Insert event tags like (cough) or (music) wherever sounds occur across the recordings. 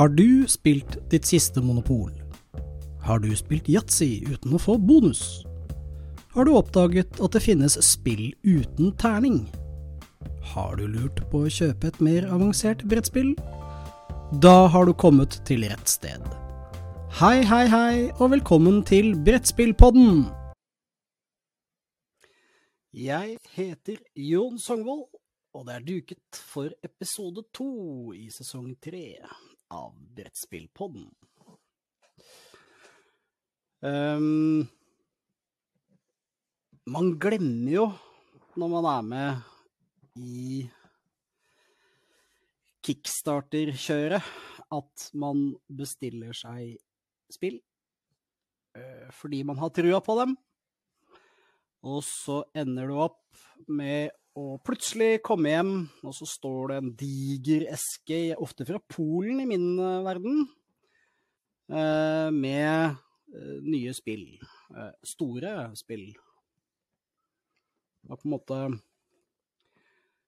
Har du spilt ditt siste monopol? Har du spilt yatzy uten å få bonus? Har du oppdaget at det finnes spill uten terning? Har du lurt på å kjøpe et mer avansert brettspill? Da har du kommet til rett sted. Hei, hei, hei, og velkommen til Brettspillpodden! Jeg heter Jon Songvold, og det er duket for episode to i sesong tre av Brettspillpodden. Um, man glemmer jo når man er med i kickstarter-kjøret, at man bestiller seg spill uh, fordi man har trua på dem. Og så ender du opp med å plutselig komme hjem, og så står det en diger eske, ofte fra Polen i min uh, verden, uh, med nye spill. store spill. Det er på en måte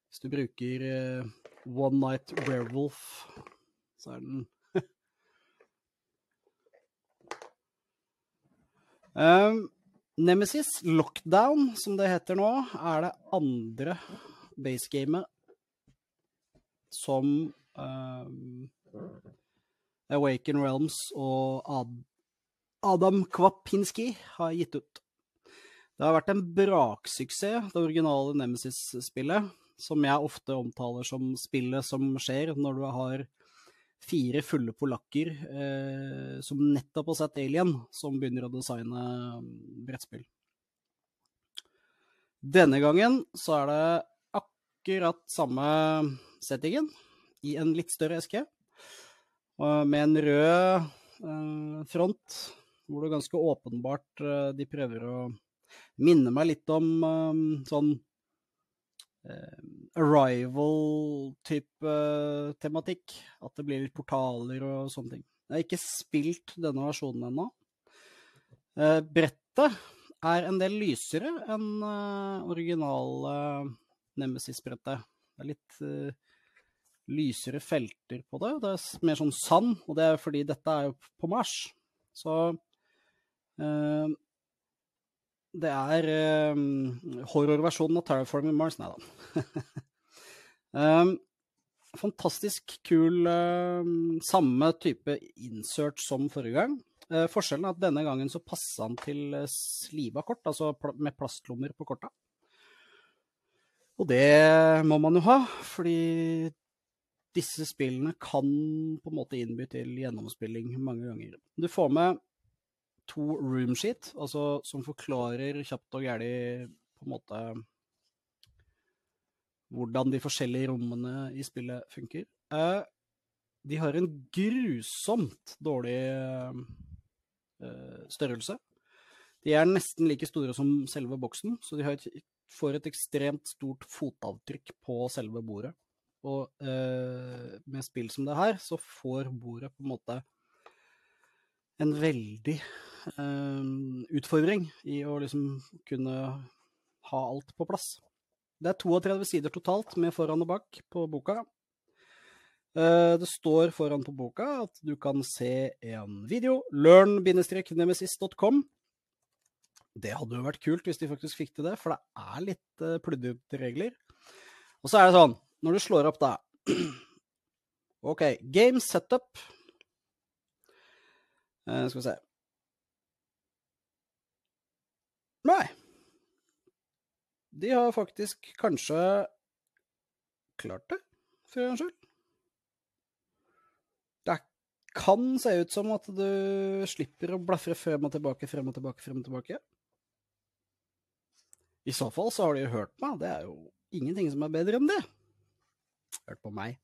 Hvis du bruker One Night Werewolf, så er den um, (laughs) Nemesis Lockdown, som det heter nå, er det andre basegamet som uh, Awaken Realms og Ad Adam Kvapinski har gitt ut. Det har vært en braksuksess, det originale Nemesis-spillet, som jeg ofte omtaler som spillet som skjer når du har fire fulle polakker eh, som nettopp har sett Alien, som begynner å designe brettspill. Denne gangen så er det akkurat samme settingen, i en litt større eske, med en rød eh, front, hvor det ganske åpenbart eh, de prøver å minne meg litt om eh, sånn Arrival-type uh, tematikk. At det blir litt portaler og sånne ting. Jeg har ikke spilt denne versjonen ennå. Uh, brettet er en del lysere enn uh, originale Nemesis-brettet. Det er litt lysere felter på det. Det er mer sånn sand, og det er fordi dette er jo på Mars. Så det er um, horrorversjonen av Terraforming Mars, nei da. um, (laughs) fantastisk kul um, Samme type insert som forrige gang. Uh, forskjellen er at denne gangen så passa han til sliva kort, altså pl med plastlommer på korta. Og det må man jo ha, fordi disse spillene kan på en måte innby til gjennomspilling mange ganger. Du får med to roomsheet, altså som forklarer kjapt og gæli på en måte hvordan de forskjellige rommene i spillet funker. Eh, de har en grusomt dårlig eh, størrelse. De er nesten like store som selve boksen, så de et, får et ekstremt stort fotavtrykk på selve bordet. Og eh, med spill som det her, så får bordet på en måte en veldig eh, utfordring i å liksom kunne ha alt på plass. Det er 32 sider totalt med foran og bak på boka. Eh, det står foran på boka at du kan se en video. learn-nemesis.com. Det hadde jo vært kult hvis de faktisk fikk til det, for det er litt uh, pluddete regler. Og så er det sånn, når du slår opp da (clears throat) OK, game setup. Uh, skal vi se Nei. De har faktisk kanskje klart det, for en skyld. Det kan se ut som at du slipper å blafre frem og tilbake, frem og tilbake, frem og tilbake. I så fall så har de jo hørt meg, det er jo ingenting som er bedre enn det. Hørt på meg.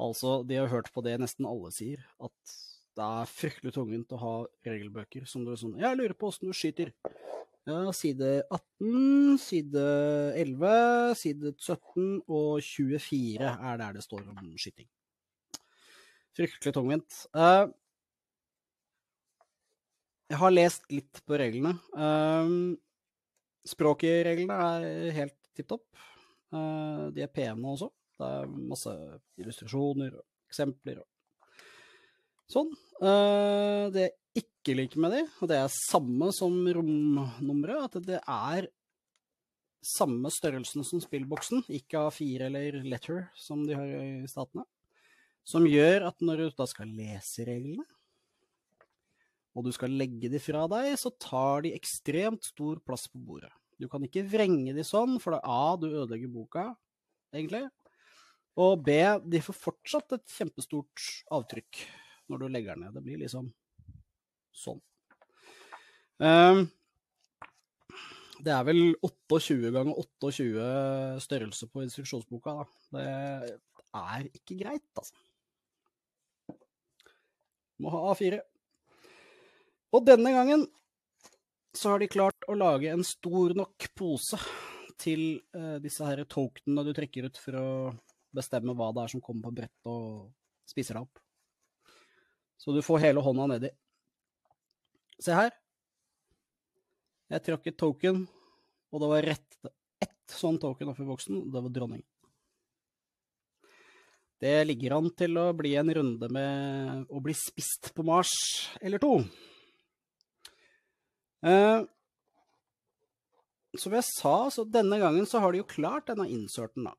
Altså, de har hørt på det nesten alle sier, at det er fryktelig tungvint å ha regelbøker som du er sånn 'Jeg lurer på åssen du skyter'. Ja, side 18, side 11, side 17 og 24 er der det står om skyting. Fryktelig tungvint. Uh, jeg har lest litt på reglene. Uh, språket i reglene er helt tipp topp. Uh, de er pene også. Det er masse illustrasjoner og eksempler. Sånn. Uh, det jeg ikke liker med de, og det er samme som romnummeret, at det er samme størrelsen som spillboksen, ikke A4 eller Letter som de har i statene, som gjør at når du da skal lese reglene, og du skal legge de fra deg, så tar de ekstremt stor plass på bordet. Du kan ikke vrenge de sånn, for da A, du ødelegger boka, egentlig. Og B, de får fortsatt et kjempestort avtrykk når du legger den ned. Det blir liksom sånn. Um, det er vel 28 ganger 28 størrelse på instruksjonsboka, da. Det er ikke greit, altså. Må ha A4. Og denne gangen så har de klart å lage en stor nok pose til eh, disse her tokenene du trekker ut for å bestemme hva det er som kommer på brettet og spiser deg opp. Så du får hele hånda nedi. Se her. Jeg trakk et token, og det var rett ett sånn token oppi boksen, og det var dronningen. Det ligger an til å bli en runde med å bli spist på Mars eller to. Eh, som jeg sa, så denne gangen så har de jo klart denne inserten, da.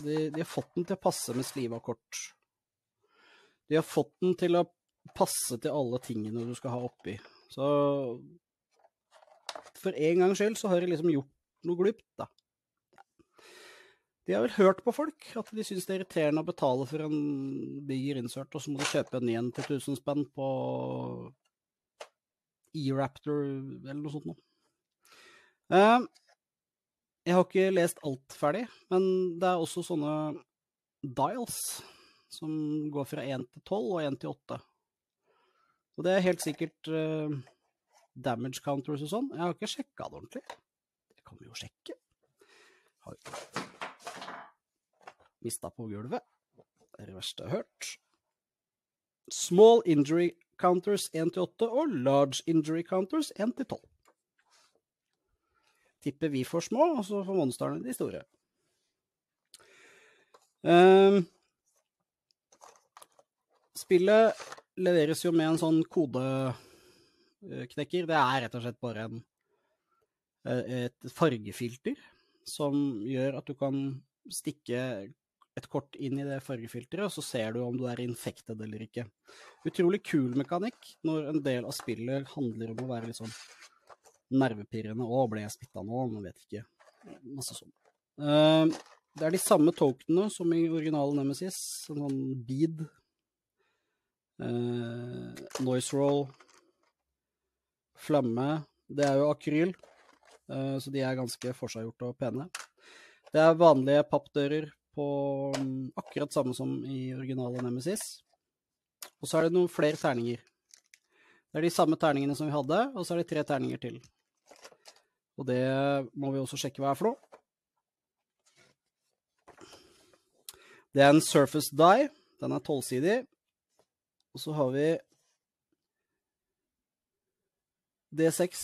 De, de har fått den til å passe med sliva kort. De har fått den til å passe til alle tingene du skal ha oppi. Så for en gangs skyld så har de liksom gjort noe glupt, da. De har vel hørt på folk, at de syns det er irriterende å betale for en diger insert, og så må de kjøpe en igjen til 1000 spenn på E-Raptor eller noe sånt noe. Uh, jeg har ikke lest alt ferdig, men det er også sånne dials som går fra 1 til 12 og 1 til 8. Og det er helt sikkert uh, damage counters og sånn. Jeg har ikke sjekka det ordentlig. Det kan vi jo sjekke. Har mista på gulvet. Det er det verste jeg har hørt. Small injury counters 1 til 8 og large injury counters 1 til 12. Tipper vi får små, og så får monstrene de store. Um, spillet leveres jo med en sånn kodeknekker. Det er rett og slett bare en, eh, et fargefilter som gjør at du kan stikke et kort inn i det fargefilteret, og så ser du om du er infected eller ikke. Utrolig kul mekanikk når en del av spillet handler om å være litt sånn nervepirrende. Å, ble jeg smitta nå? Man vet ikke. Masse sånn. Uh, det er de samme tokenene som i originalen Nemesis. En sånn bead. Uh, noise roll. Flamme. Det er jo akryl, eh, så de er ganske forseggjorte og pene. Det er vanlige pappdører på mm, akkurat samme som i originale Nemesis. Og så er det noen flere terninger. Det er de samme terningene som vi hadde, og så er det tre terninger til. Og det må vi også sjekke hva er for noe. Det er en Surface Die. Den er tolvsidig. Og så har vi D6,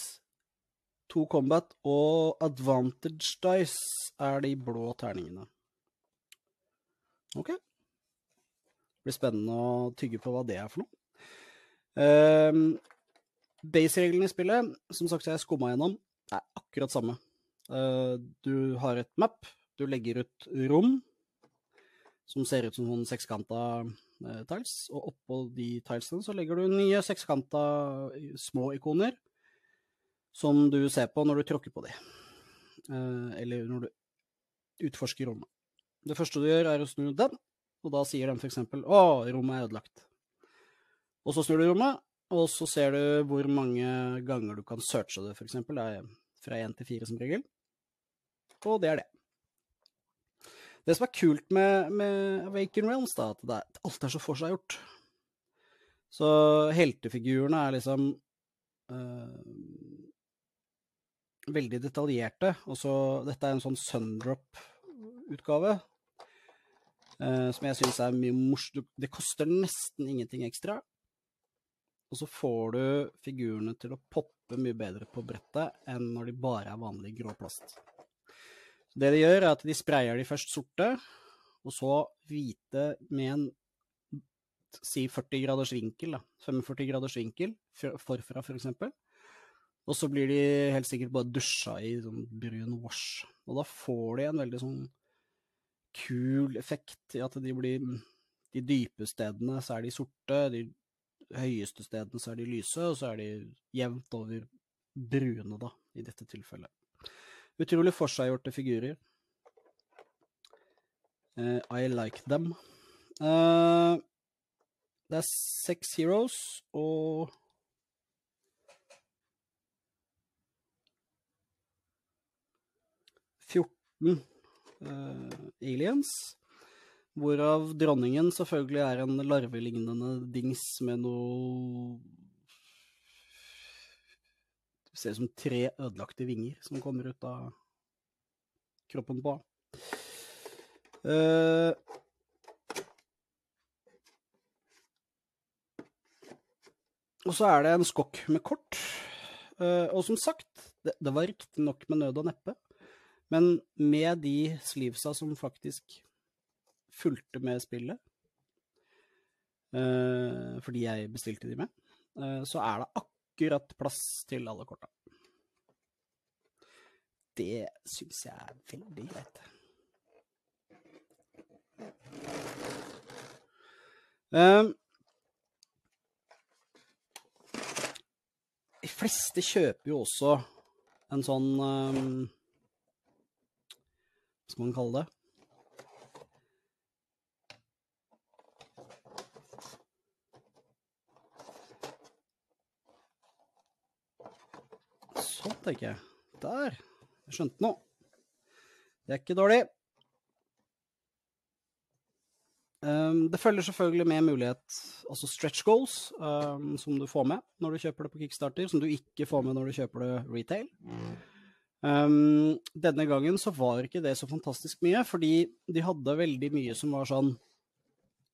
to Combat og Advantage Dice er de blå terningene. Ok. Det blir spennende å tygge på hva det er for noe. Um, Base-reglene i spillet, som sagt jeg skumma gjennom, er akkurat samme. Uh, du har et map, du legger ut rom som ser ut som sånn sekskanta tiles, og oppå de tilesene så legger du nye sekskanta små ikoner som du ser på når du tråkker på de. Uh, eller når du utforsker rommet. Det første du gjør, er å snu den, og da sier den f.eks.: Å, rommet er ødelagt. Og så snur du rommet, og så ser du hvor mange ganger du kan searche det, f.eks. Det er fra én til fire som regel. Og det er det. Det som er kult med, med Awaken Realms, da, at er, alt er så forseggjort. Så heltefigurene er liksom øh, veldig detaljerte. Og så Dette er en sånn sundrop-utgave. Øh, som jeg syns er mye morsomt. Det koster nesten ingenting ekstra. Og så får du figurene til å poppe mye bedre på brettet enn når de bare er vanlig grå plast. Det de gjør, er at de sprayer de først sorte, og så hvite med en si 40 graders vinkel, da. 45 graders vinkel forfra, for eksempel. Og så blir de helt sikkert bare dusja i sånn brun wash. Og da får de en veldig sånn kul effekt i at de blir De dype stedene så er de sorte, de høyeste stedene så er de lyse, og så er de jevnt over brune, da, i dette tilfellet. Utrolig forseggjorte figurer. Uh, I like them. Uh, det er seks heroes og Fjorten uh, aliens. Hvorav dronningen selvfølgelig er en larvelignende dings med noe Det ser ut som tre ødelagte vinger som kommer ut av kroppen på uh, Og så er det en skokk med kort. Uh, og som sagt, det, det var riktignok med nød og neppe, men med de sleevesa som faktisk fulgte med spillet, uh, fordi jeg bestilte de med, så er det akkurat plass til alle korta. Det syns jeg er veldig greit. Um, de fleste kjøper jo også en sånn um, Hva skal man kalle det? Sånn, tenker jeg. Der. Jeg skjønte noe. Det er ikke dårlig. Um, det følger selvfølgelig med mulighet, altså stretch goals, um, som du får med når du kjøper det på Kickstarter, som du ikke får med når du kjøper det retail. Um, denne gangen så var ikke det så fantastisk mye, fordi de hadde veldig mye som var sånn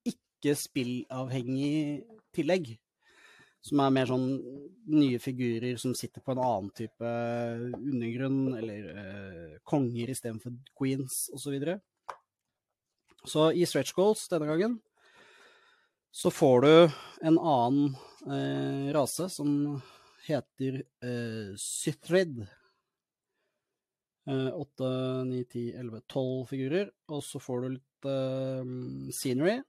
ikke spillavhengig tillegg. Som er mer sånn nye figurer som sitter på en annen type undergrunn, eller uh, konger istedenfor queens, osv. Så, så i stretch goals denne gangen så får du en annen uh, rase som heter uh, Sythrid. 8, 9, 10, 11, 12 figurer. Og så får du litt scenery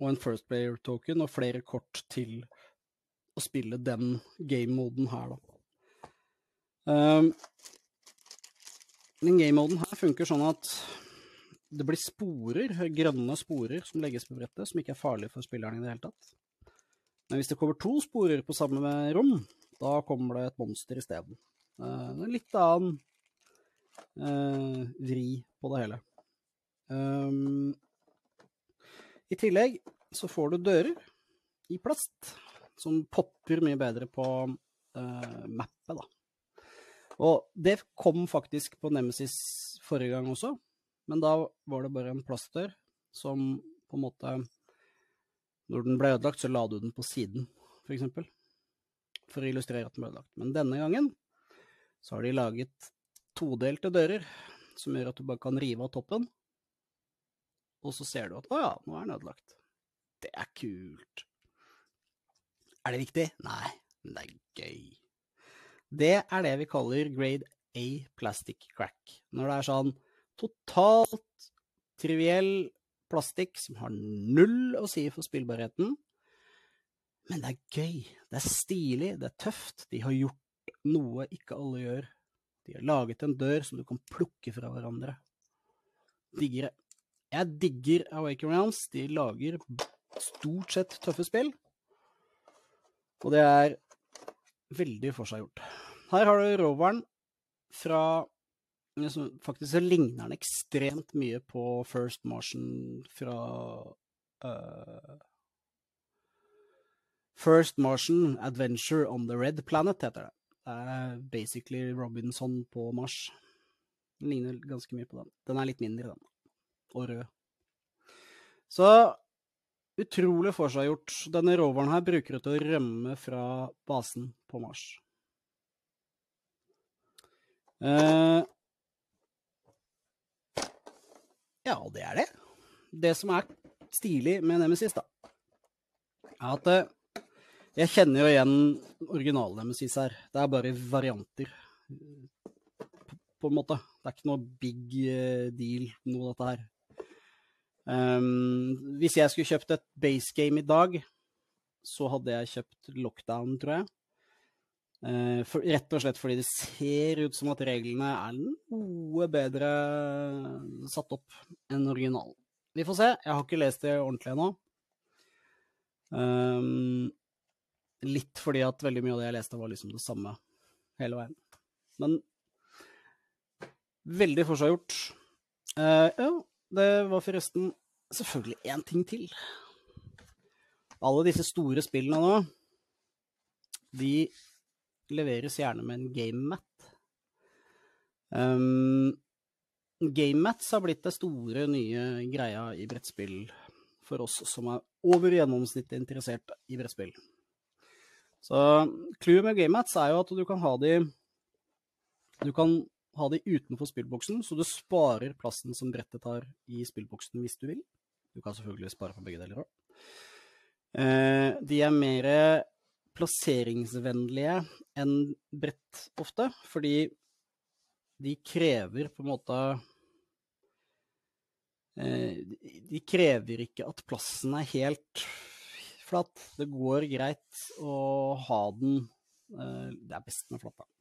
og en first player token og flere kort til å spille den game-moden her, da. Um, den game-moden her funker sånn at det blir sporer, grønne sporer, som legges på brettet, som ikke er farlige for spilleren i det hele tatt. Men hvis det kommer to sporer på samme rom, da kommer det et monster isteden. Uh, er en litt annen uh, vri på det hele. Um, I tillegg så får du dører i plast som popper mye bedre på uh, mappet, da. Og det kom faktisk på Nemesis forrige gang også, men da var det bare en plastdør som på en måte Når den ble ødelagt, så la du den på siden, for eksempel. For å illustrere at den ble ødelagt. Men denne gangen så har de laget todelte dører, som gjør at du bare kan rive av toppen. Og så ser du at å ja, nå er den ødelagt. Det er kult. Er det viktig? Nei, men det er gøy. Det er det vi kaller grade A plastic crack. Når det er sånn totalt triviell plastikk som har null å si for spillbarheten, men det er gøy, det er stilig, det er tøft. De har gjort noe ikke alle gjør. De har laget en dør som du kan plukke fra hverandre. Digger det. Jeg digger Awaken Rounds. De lager stort sett tøffe spill. Og det er veldig forseggjort. Her har du roveren fra Faktisk så ligner den ekstremt mye på First Martian fra uh, First Martian Adventure on the Red Planet, heter det. Det er basically Robinson på Mars. Den ligner ganske mye på den. Den er litt mindre, den. Og rød. Så utrolig forseggjort. Denne roveren her bruker du til å rømme fra basen på Mars. Eh, ja, det er det. Det som er stilig med Nemesis, da, er at jeg kjenner jo igjen original-Nemesis her. Det er bare varianter, på, på, en måte. Det er ikke noe big eh, deal, noe av dette her. Um, hvis jeg skulle kjøpt et base game i dag, så hadde jeg kjøpt Lockdown, tror jeg. Uh, for, rett og slett fordi det ser ut som at reglene er noe bedre satt opp enn originalen. Vi får se. Jeg har ikke lest det ordentlig ennå. Um, litt fordi at veldig mye av det jeg leste, var liksom det samme hele veien. Men veldig forseggjort. Uh, ja, det var forresten selvfølgelig én ting til. Alle disse store spillene nå, de leveres gjerne med en gamemat. Um, Gamemats har blitt det store, nye greia i brettspill for oss som er over gjennomsnittet interessert i brettspill. Så clouet med gamemats er jo at du kan ha de Du kan ha de utenfor spillboksen, så du sparer plassen som brettet tar i spillboksen hvis du vil. Du kan selvfølgelig spare på begge deler òg. Eh, de er mer plasseringsvennlige enn brett ofte, fordi de krever på en måte eh, De krever ikke at plassen er helt flat. Det går greit å ha den eh, Det er best med flat, da.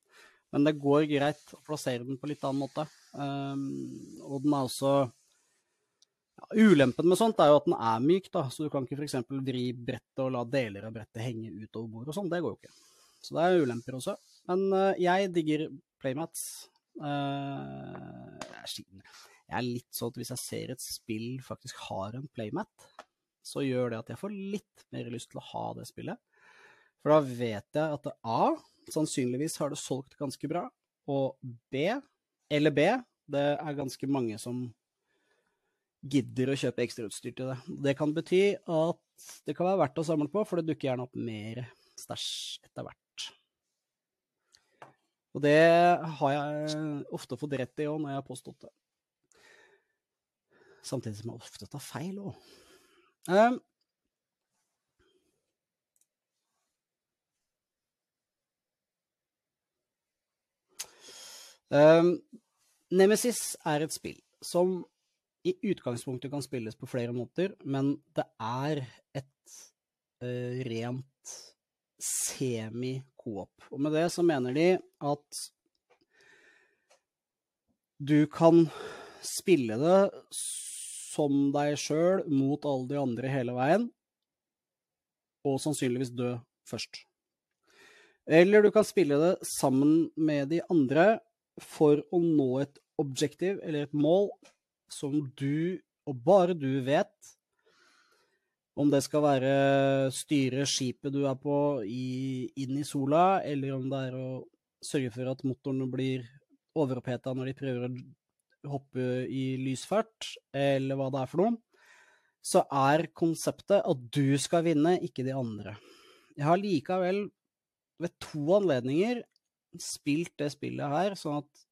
Men det går greit å plassere den på litt annen måte. og den er også ja, Ulempen med sånt er jo at den er myk, da, så du kan ikke f.eks. vri brettet og la deler av brettet henge utover bordet og sånn. Det går jo ikke. Så det er ulemper også. Men uh, jeg digger playmats. Uh, jeg er litt sånn at hvis jeg ser et spill faktisk har en playmat, så gjør det at jeg får litt mer lyst til å ha det spillet. For da vet jeg at det A, sannsynligvis har det solgt ganske bra, og B, eller B, det er ganske mange som gidder å kjøpe ekstrautstyr til det. Det kan bety at det kan være verdt å samle på, for det dukker gjerne opp mer stæsj etter hvert. Og det har jeg ofte fått rett i òg når jeg har påstått det. Samtidig som jeg ofte tar feil òg. Um, um, Nemesis er et spill som i utgangspunktet kan spilles på flere måter, men det er et uh, rent semi-coop. Og med det så mener de at du kan spille det som deg sjøl mot alle de andre hele veien, og sannsynligvis dø først. Eller du kan spille det sammen med de andre for å nå et objektiv eller et mål som du, og bare du, vet. Om det skal være styre skipet du er på i, inn i sola, eller om det er å sørge for at motorene blir overoppheta når de prøver å hoppe i lysfart, eller hva det er for noe, så er konseptet at du skal vinne, ikke de andre. Jeg har likevel ved to anledninger spilt det spillet her sånn at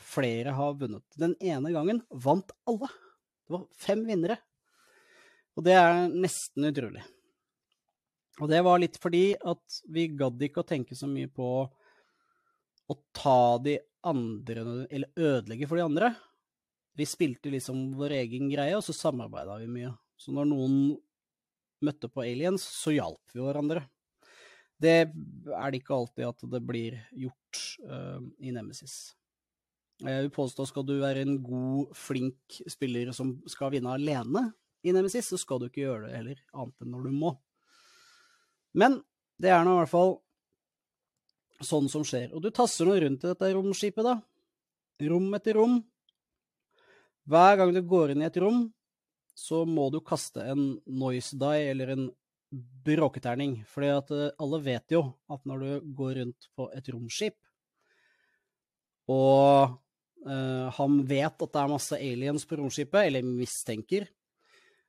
flere har vunnet. Den ene gangen vant alle. Det var fem vinnere. Og det er nesten utrolig. Og det var litt fordi at vi gadd ikke å tenke så mye på å ta de andre, eller ødelegge for de andre. Vi spilte liksom vår egen greie, og så samarbeida vi mye. Så når noen møtte på aliens, så hjalp vi hverandre. Det er det ikke alltid at det blir gjort uh, i Nemesis. Jeg vil påstå skal du være en god, flink spiller som skal vinne alene i Nemesis, så skal du ikke gjøre det heller, annet enn når du må. Men det er nå i hvert fall sånn som skjer. Og du tasser nå rundt i dette romskipet, da. Rom etter rom. Hver gang du går inn i et rom, så må du kaste en noise die eller en bråketerning. Fordi at eh, alle vet jo at når du går rundt på et romskip, og Uh, han vet at det er masse aliens på romskipet, eller mistenker.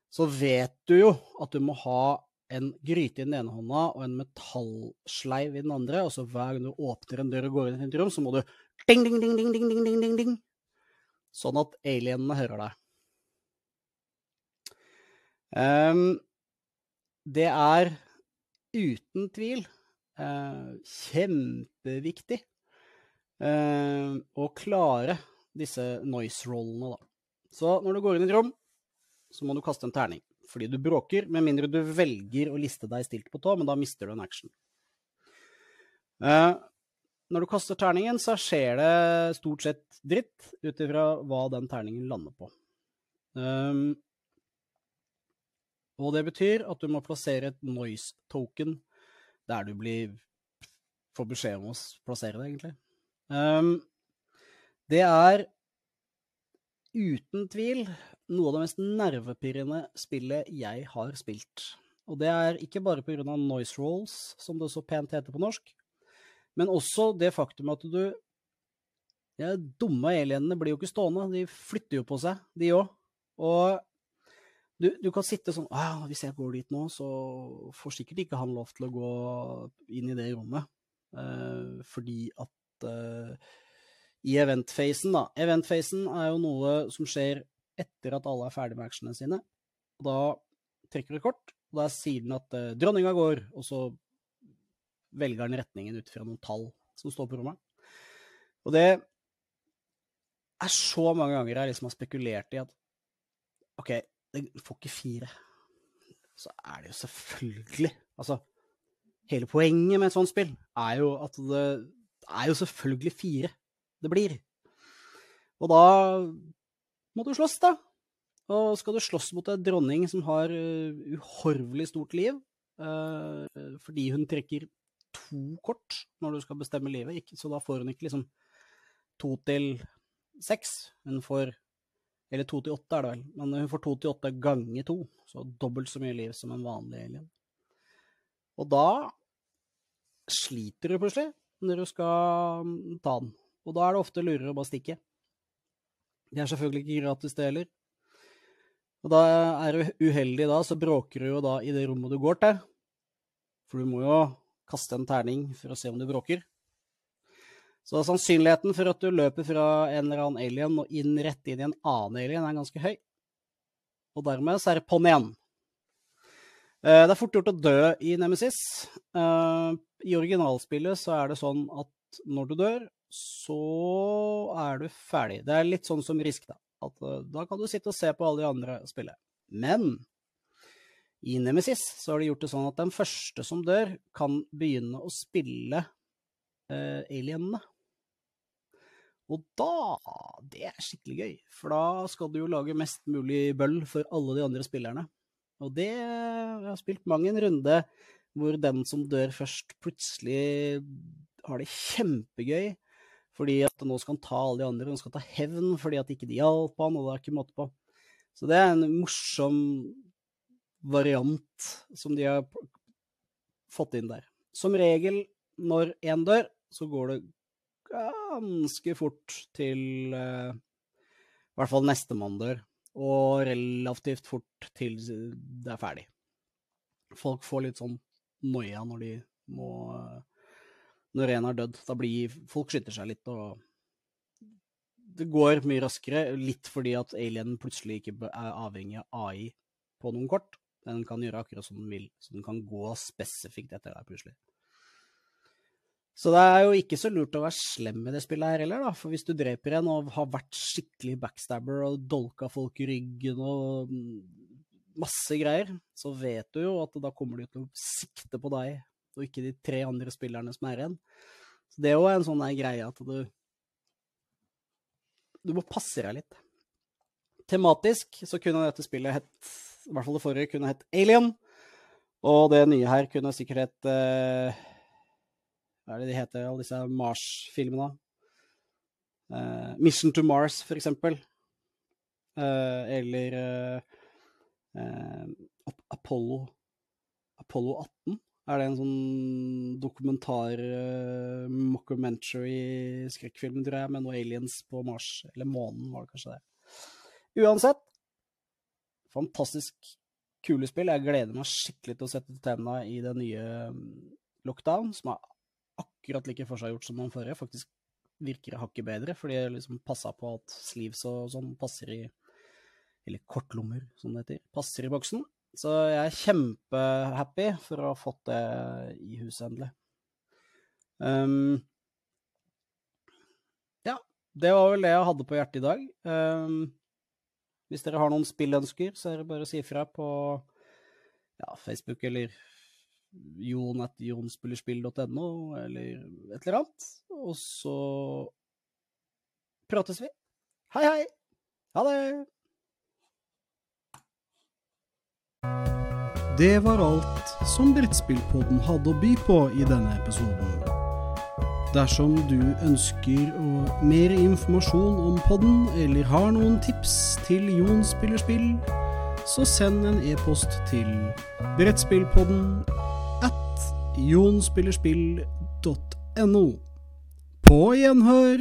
Så vet du jo at du må ha en gryte i den ene hånda og en metallsleiv i den andre. Og så hver gang du åpner en dør og går inn i et rom, så må du ding, ding, ding, ding, ding, ding, ding, ding. Sånn at alienene hører deg. Um, det er uten tvil eh, kjempeviktig eh, å klare disse noise-rollene, da. Så når du går inn i et rom, så må du kaste en terning. Fordi du bråker, med mindre du velger å liste deg stilt på tå, men da mister du en action. Eh, når du kaster terningen, så skjer det stort sett dritt ut ifra hva den terningen lander på. Um, og det betyr at du må plassere et noise token der du blir får beskjed om å plassere det, egentlig. Um, det er uten tvil noe av det mest nervepirrende spillet jeg har spilt. Og det er ikke bare pga. noise rolls, som det så pent heter på norsk, men også det faktum at du De dumme alienene blir jo ikke stående, de flytter jo på seg, de òg. Og du, du, kan sitte sånn ah, Hvis jeg går dit nå, så får sikkert ikke han lov til å gå inn i det rommet. Eh, fordi at eh, i event-fasen, da Event-fasen er jo noe som skjer etter at alle er ferdig med actionene sine. Og da trekker du kort, og da sier den at eh, dronninga går, og så velger den retningen ut fra noen tall som står på rommet. Og det er så mange ganger jeg liksom har spekulert i at OK, det får ikke fire. Så er det jo selvfølgelig Altså, hele poenget med et sånt spill er jo at det er jo selvfølgelig fire det blir. Og da må du slåss, da. Og skal du slåss mot en dronning som har uh, uhorvelig stort liv, uh, fordi hun trekker to kort når du skal bestemme livet, så da får hun ikke liksom to til seks. Hun får Eller to til åtte, er det vel. Men hun får to til åtte ganger to, så dobbelt så mye liv som en vanlig alien. Og da sliter du plutselig når du skal mm, ta den. Og da er det ofte lurere å bare stikke. Det er selvfølgelig ikke gratis, det heller. Og da er du uheldig da, så bråker du jo da i det rommet du går til. For du må jo kaste en terning for å se om du bråker. Så sannsynligheten for at du løper fra en eller annen alien og inn rett inn i en annen alien, er ganske høy. Og dermed så er det på'n igjen. Eh, det er fort gjort å dø i Nemesis. Eh, I originalspillet så er det sånn at når du dør, så er du ferdig. Det er litt sånn som Risk, da. At eh, da kan du sitte og se på alle de andre spille. Men i Nemesis så har de gjort det sånn at den første som dør, kan begynne å spille uh, alienene. Og da Det er skikkelig gøy, for da skal du jo lage mest mulig bøll for alle de andre spillerne. Og det Jeg har spilt mang en runde hvor den som dør først, plutselig har det kjempegøy. Fordi at nå skal han ta alle de andre, han skal ta hevn fordi at ikke de hjalp han, og det er ikke måte på. Så det er en morsom variant som de har fått inn der. Som regel når én dør, så går det ganske fort til uh, i hvert fall nestemann dør, og relativt fort til det er ferdig. Folk får litt sånn noia når de må Når en har dødd. Da blir Folk skytter seg litt, og det går mye raskere. Litt fordi at alienen plutselig ikke er avhengig av AI på noen kort. Den kan gjøre akkurat som den vil, så den kan gå spesifikt etter deg plutselig. Så det er jo ikke så lurt å være slem i det spillet her heller, da. For hvis du dreper en og har vært skikkelig backstabber og dolka folk i ryggen og masse greier, så vet du jo at da kommer de til å sikte på deg, og ikke de tre andre spillerne som er igjen. Så det er jo en sånn greie at du Du må passe deg litt. Tematisk så kunne dette spillet hett i hvert fall det forrige kunne hett Alien. Og det nye her kunne sikkert hett uh, Hva er det de heter, alle disse Mars-filmene? Uh, Mission to Mars, for eksempel. Uh, eller Apollo Apollo 18. Er det en sånn dokumentar uh, mockumentary skrekkfilm, tror jeg, med noen aliens på Mars, eller månen, var det kanskje det. Uansett, fantastisk kule spill. Jeg gleder meg skikkelig til å sette tenna i det nye mm, Lockdown, som er akkurat like forseggjort som den forrige. Faktisk virker hakket bedre, fordi jeg liksom passa på at sleeves og sånn passer i Eller kortlommer, som det heter. Passer i boksen. Så jeg er kjempehappy for å ha fått det i huset endelig. Um, ja, det var vel det jeg hadde på hjertet i dag. Um, hvis dere har noen spillønsker, så er det bare å si ifra på ja, Facebook eller jon.jonspillerspill.no eller et eller annet. Og så prates vi. Hei, hei! Ha det! Det var alt som Brettspillpodden hadde å by på i denne episoden. Dersom du ønsker mer informasjon om podden, eller har noen tips til Jon spiller spill, så send en e-post til brettspillpodden jonspillerspill.no. På gjenhør!